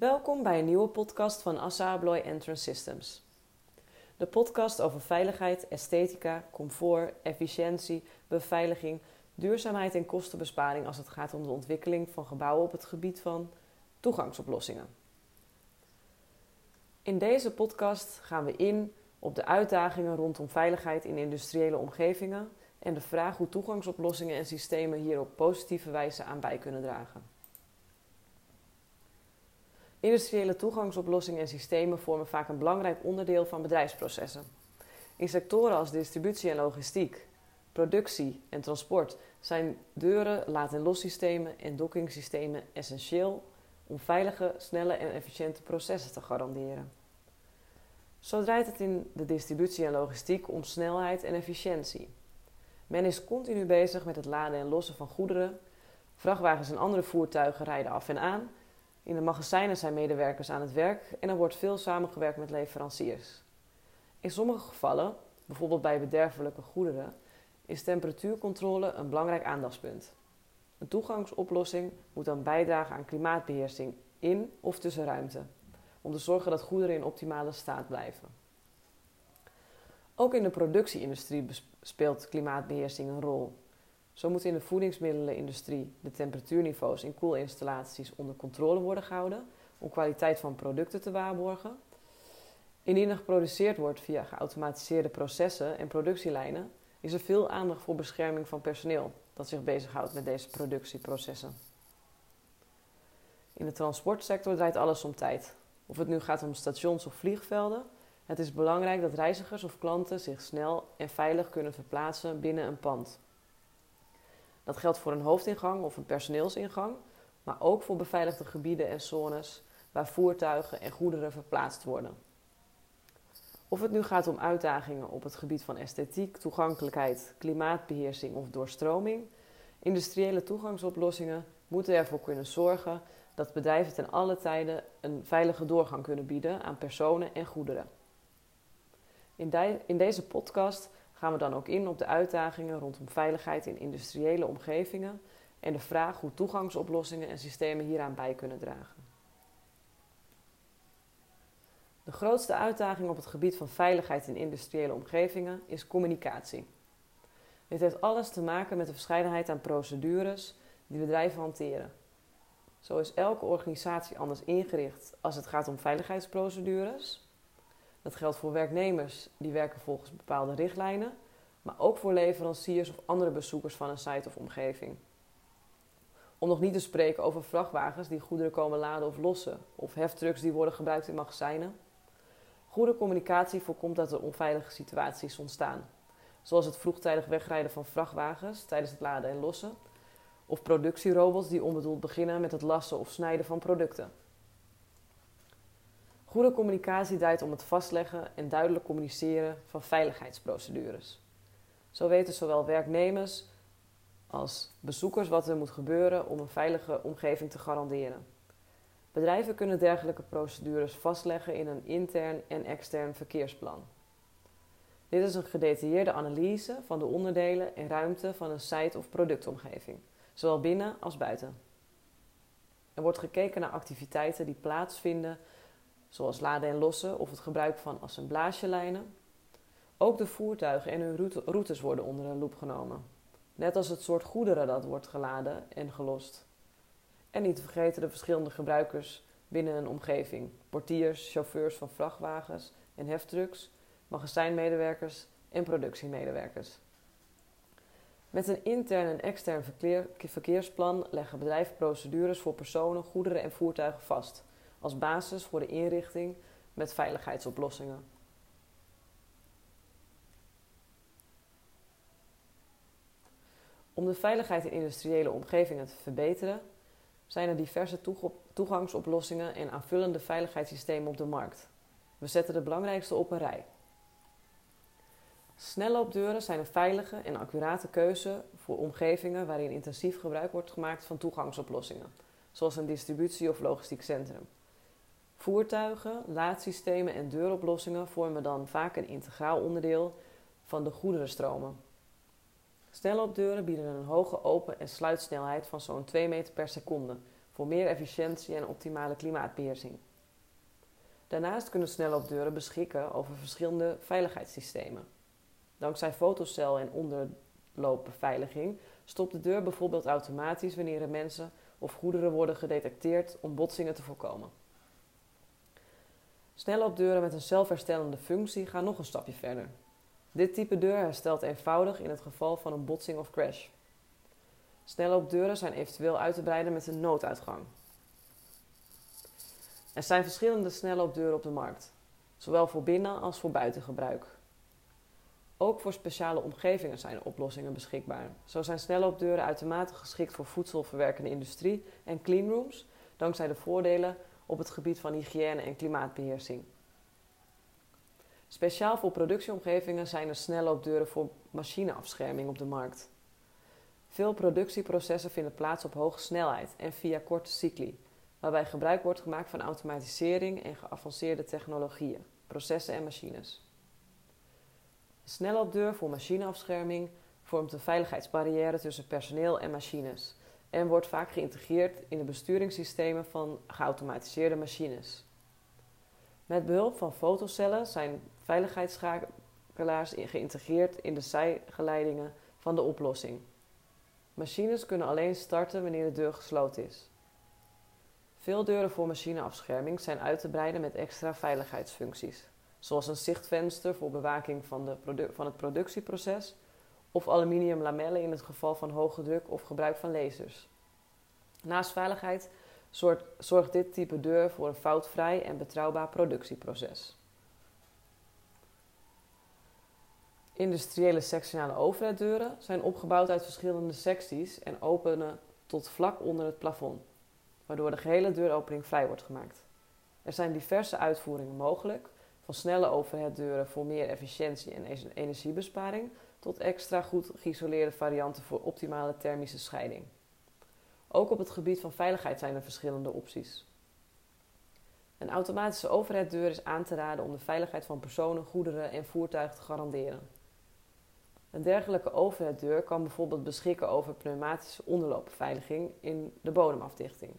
Welkom bij een nieuwe podcast van Assa Abloy Entrance Systems. De podcast over veiligheid, esthetica, comfort, efficiëntie, beveiliging, duurzaamheid en kostenbesparing als het gaat om de ontwikkeling van gebouwen op het gebied van toegangsoplossingen. In deze podcast gaan we in op de uitdagingen rondom veiligheid in industriële omgevingen en de vraag hoe toegangsoplossingen en systemen hier op positieve wijze aan bij kunnen dragen. Industriële toegangsoplossingen en systemen vormen vaak een belangrijk onderdeel van bedrijfsprocessen. In sectoren als distributie en logistiek, productie en transport zijn deuren, laad- en lossystemen en dockingsystemen essentieel om veilige, snelle en efficiënte processen te garanderen. Zo draait het in de distributie en logistiek om snelheid en efficiëntie. Men is continu bezig met het laden en lossen van goederen. Vrachtwagens en andere voertuigen rijden af en aan. In de magazijnen zijn medewerkers aan het werk en er wordt veel samengewerkt met leveranciers. In sommige gevallen, bijvoorbeeld bij bederfelijke goederen, is temperatuurcontrole een belangrijk aandachtspunt. Een toegangsoplossing moet dan bijdragen aan klimaatbeheersing in of tussen ruimte, om te zorgen dat goederen in optimale staat blijven. Ook in de productieindustrie speelt klimaatbeheersing een rol. Zo moet in de voedingsmiddelenindustrie de temperatuurniveaus in koelinstallaties onder controle worden gehouden om kwaliteit van producten te waarborgen. Indien er geproduceerd wordt via geautomatiseerde processen en productielijnen, is er veel aandacht voor bescherming van personeel dat zich bezighoudt met deze productieprocessen. In de transportsector draait alles om tijd. Of het nu gaat om stations of vliegvelden, het is belangrijk dat reizigers of klanten zich snel en veilig kunnen verplaatsen binnen een pand. Dat geldt voor een hoofdingang of een personeelsingang, maar ook voor beveiligde gebieden en zones waar voertuigen en goederen verplaatst worden. Of het nu gaat om uitdagingen op het gebied van esthetiek, toegankelijkheid, klimaatbeheersing of doorstroming, industriële toegangsoplossingen moeten ervoor kunnen zorgen dat bedrijven ten alle tijden een veilige doorgang kunnen bieden aan personen en goederen. In, in deze podcast gaan we dan ook in op de uitdagingen rondom veiligheid in industriële omgevingen en de vraag hoe toegangsoplossingen en systemen hieraan bij kunnen dragen. De grootste uitdaging op het gebied van veiligheid in industriële omgevingen is communicatie. Dit heeft alles te maken met de verscheidenheid aan procedures die bedrijven hanteren. Zo is elke organisatie anders ingericht als het gaat om veiligheidsprocedures. Dat geldt voor werknemers die werken volgens bepaalde richtlijnen, maar ook voor leveranciers of andere bezoekers van een site of omgeving. Om nog niet te spreken over vrachtwagens die goederen komen laden of lossen, of heftrucks die worden gebruikt in magazijnen. Goede communicatie voorkomt dat er onveilige situaties ontstaan, zoals het vroegtijdig wegrijden van vrachtwagens tijdens het laden en lossen, of productierobots die onbedoeld beginnen met het lassen of snijden van producten. Goede communicatie draait om het vastleggen en duidelijk communiceren van veiligheidsprocedures. Zo weten zowel werknemers als bezoekers wat er moet gebeuren om een veilige omgeving te garanderen. Bedrijven kunnen dergelijke procedures vastleggen in een intern en extern verkeersplan. Dit is een gedetailleerde analyse van de onderdelen en ruimte van een site of productomgeving, zowel binnen als buiten. Er wordt gekeken naar activiteiten die plaatsvinden zoals laden en lossen of het gebruik van assemblagelijnen. Ook de voertuigen en hun routes worden onder de loep genomen, net als het soort goederen dat wordt geladen en gelost. En niet te vergeten de verschillende gebruikers binnen een omgeving: portiers, chauffeurs van vrachtwagens en heftrucks, magazijnmedewerkers en productiemedewerkers. Met een intern en extern verkeersplan leggen bedrijven procedures voor personen, goederen en voertuigen vast als basis voor de inrichting met veiligheidsoplossingen. Om de veiligheid in industriële omgevingen te verbeteren, zijn er diverse toegangsoplossingen en aanvullende veiligheidssystemen op de markt. We zetten de belangrijkste op een rij. Snelloopdeuren zijn een veilige en accurate keuze voor omgevingen waarin intensief gebruik wordt gemaakt van toegangsoplossingen, zoals een distributie- of logistiek centrum. Voertuigen, laadsystemen en deuroplossingen vormen dan vaak een integraal onderdeel van de goederenstromen. Snelloopdeuren bieden een hoge open- en sluitsnelheid van zo'n 2 meter per seconde voor meer efficiëntie en optimale klimaatbeheersing. Daarnaast kunnen snelloopdeuren beschikken over verschillende veiligheidssystemen. Dankzij fotocel en onderloopbeveiliging stopt de deur bijvoorbeeld automatisch wanneer er mensen of goederen worden gedetecteerd om botsingen te voorkomen. Snelloopdeuren met een zelfherstellende functie gaan nog een stapje verder. Dit type deur herstelt eenvoudig in het geval van een botsing of crash. Snelloopdeuren zijn eventueel uit te breiden met een nooduitgang. Er zijn verschillende snelloopdeuren op de markt, zowel voor binnen- als voor buitengebruik. Ook voor speciale omgevingen zijn oplossingen beschikbaar. Zo zijn snelloopdeuren uitermate geschikt voor voedselverwerkende industrie en cleanrooms, dankzij de voordelen op het gebied van hygiëne en klimaatbeheersing. Speciaal voor productieomgevingen zijn er snelloopdeuren voor machineafscherming op de markt. Veel productieprocessen vinden plaats op hoge snelheid en via korte cycli, waarbij gebruik wordt gemaakt van automatisering en geavanceerde technologieën, processen en machines. De snelloopdeur voor machineafscherming vormt een veiligheidsbarrière tussen personeel en machines en wordt vaak geïntegreerd in de besturingssystemen van geautomatiseerde machines. Met behulp van fotocellen zijn veiligheidsschakelaars geïntegreerd in de zijgeleidingen van de oplossing. Machines kunnen alleen starten wanneer de deur gesloten is. Veel deuren voor machineafscherming zijn uit te breiden met extra veiligheidsfuncties, zoals een zichtvenster voor bewaking van, de van het productieproces of aluminium lamellen in het geval van hoge druk of gebruik van lasers. Naast veiligheid zorgt, dit type deur voor een foutvrij en betrouwbaar productieproces. Industriële sectionale overheiddeuren zijn opgebouwd uit verschillende secties en openen tot vlak onder het plafond, waardoor de gehele deuropening vrij wordt gemaakt. Er zijn diverse uitvoeringen mogelijk, van snelle overheaddeuren voor meer efficiëntie en energiebesparing tot extra goed geïsoleerde varianten voor optimale thermische scheiding. Ook op het gebied van veiligheid zijn er verschillende opties. Een automatische overheaddeur is aan te raden om de veiligheid van personen, goederen en voertuigen te garanderen. Een dergelijke overheaddeur kan bijvoorbeeld beschikken over pneumatische onderloopbeveiliging in de bodemafdichting.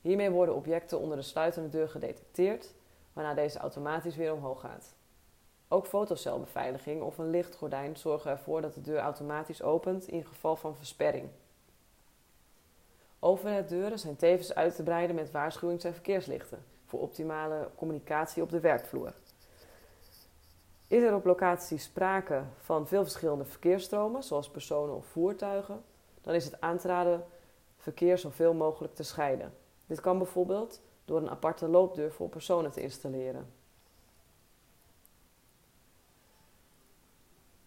Hiermee worden objecten onder de sluitende deur gedetecteerd, waarna deze automatisch weer omhoog gaat. Ook fotocelbeveiliging of een lichtgordijn zorgen ervoor dat de deur automatisch opent in geval van versperring. Overheaddeuren zijn tevens uit te breiden met waarschuwings- en verkeerslichten voor optimale communicatie op de werkvloer. Is er op locatie sprake van veel verschillende verkeersstromen, zoals personen of voertuigen, dan is het aan te raden verkeer zoveel mogelijk te scheiden. Dit kan bijvoorbeeld door een aparte loopdeur voor personen te installeren.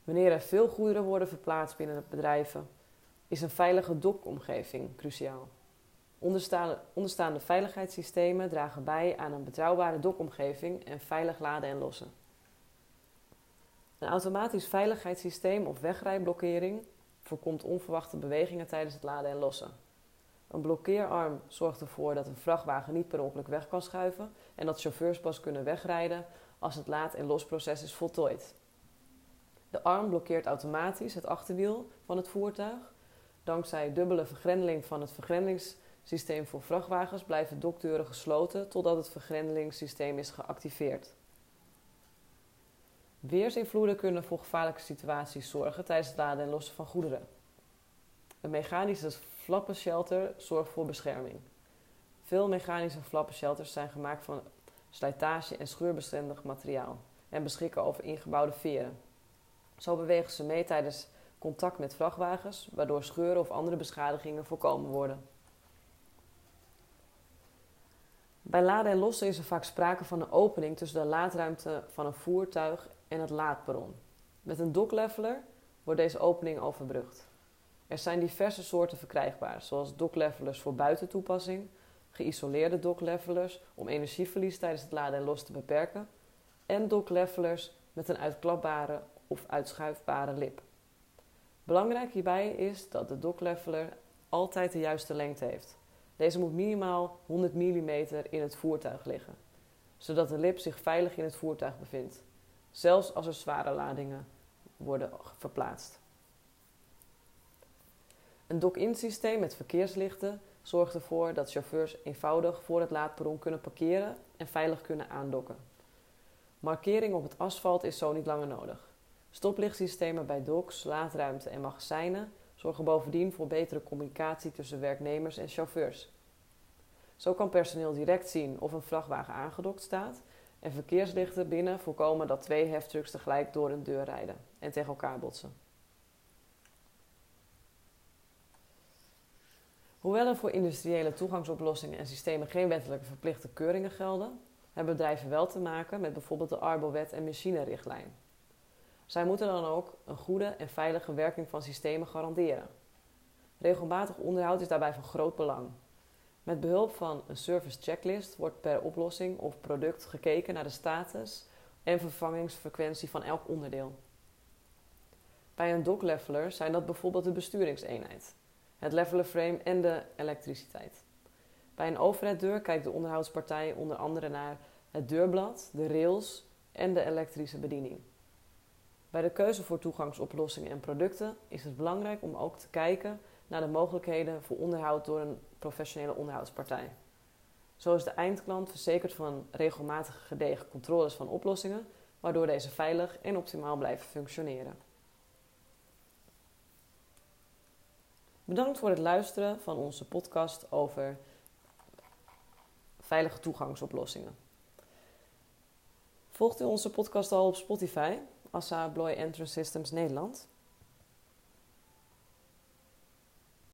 Wanneer er veel goederen worden verplaatst binnen bedrijven, is een veilige dokomgeving cruciaal. Onderstaande, onderstaande veiligheidssystemen dragen bij aan een betrouwbare dokomgeving en veilig laden en lossen. Een automatisch veiligheidssysteem of wegrijblokkering voorkomt onverwachte bewegingen tijdens het laden en lossen. Een blokkeerarm zorgt ervoor dat een vrachtwagen niet per ongeluk weg kan schuiven en dat chauffeurs pas kunnen wegrijden als het laad- en losproces is voltooid. De arm blokkeert automatisch het achterwiel van het voertuig. Dankzij dubbele vergrendeling van het vergrendelingssysteem voor vrachtwagens blijven dokdeuren gesloten totdat het vergrendelingssysteem is geactiveerd. Weersinvloeden kunnen voor gevaarlijke situaties zorgen tijdens het laden en lossen van goederen. Een mechanische flappenshelter zorgt voor bescherming. Veel mechanische flappenshelters zijn gemaakt van slijtage- en scheurbestendig materiaal en beschikken over ingebouwde veren. Zo bewegen ze mee tijdens contact met vrachtwagens, waardoor scheuren of andere beschadigingen voorkomen worden. Bij laden en lossen is er vaak sprake van een opening tussen de laadruimte van een voertuig en het laadperron. Met een dockleveler wordt deze opening overbrugd. Er zijn diverse soorten verkrijgbaar, zoals docklevelers voor buitentoepassing, geïsoleerde docklevelers om energieverlies tijdens het laden en lossen te beperken en docklevelers met een uitklapbare of uitschuifbare lip. Belangrijk hierbij is dat de dockleveler altijd de juiste lengte heeft. Deze moet minimaal 100 mm in het voertuig liggen, zodat de lip zich veilig in het voertuig bevindt, zelfs als er zware ladingen worden verplaatst. Een dock-in systeem met verkeerslichten zorgt ervoor dat chauffeurs eenvoudig voor het laadperron kunnen parkeren en veilig kunnen aandokken. Markering op het asfalt is zo niet langer nodig. Stoplichtsystemen bij docks, laadruimte en magazijnen zorgen bovendien voor betere communicatie tussen werknemers en chauffeurs. Zo kan personeel direct zien of een vrachtwagen aangedokt staat en verkeerslichten binnen voorkomen dat twee heftrucks tegelijk door een deur rijden en tegen elkaar botsen. Hoewel er voor industriële toegangsoplossingen en systemen geen wettelijke verplichte keuringen gelden, hebben bedrijven wel te maken met bijvoorbeeld de Arbowet en machinerichtlijn. Zij moeten dan ook een goede en veilige werking van systemen garanderen. Regelmatig onderhoud is daarbij van groot belang. Met behulp van een service checklist wordt per oplossing of product gekeken naar de status en vervangingsfrequentie van elk onderdeel. Bij een dockleveler zijn dat bijvoorbeeld de besturingseenheid, het levelerframe en de elektriciteit. Bij een overheaddeur kijkt de onderhoudspartij onder andere naar het deurblad, de rails en de elektrische bediening. Bij de keuze voor toegangsoplossingen en producten is het belangrijk om ook te kijken naar de mogelijkheden voor onderhoud door een professionele onderhoudspartij. Zo is de eindklant verzekerd van regelmatige gedegen controles van oplossingen, waardoor deze veilig en optimaal blijven functioneren. Bedankt voor het luisteren van onze podcast over veilige toegangsoplossingen. Volgt u onze podcast al op Spotify? Assa Bloy Entrance Systems Nederland.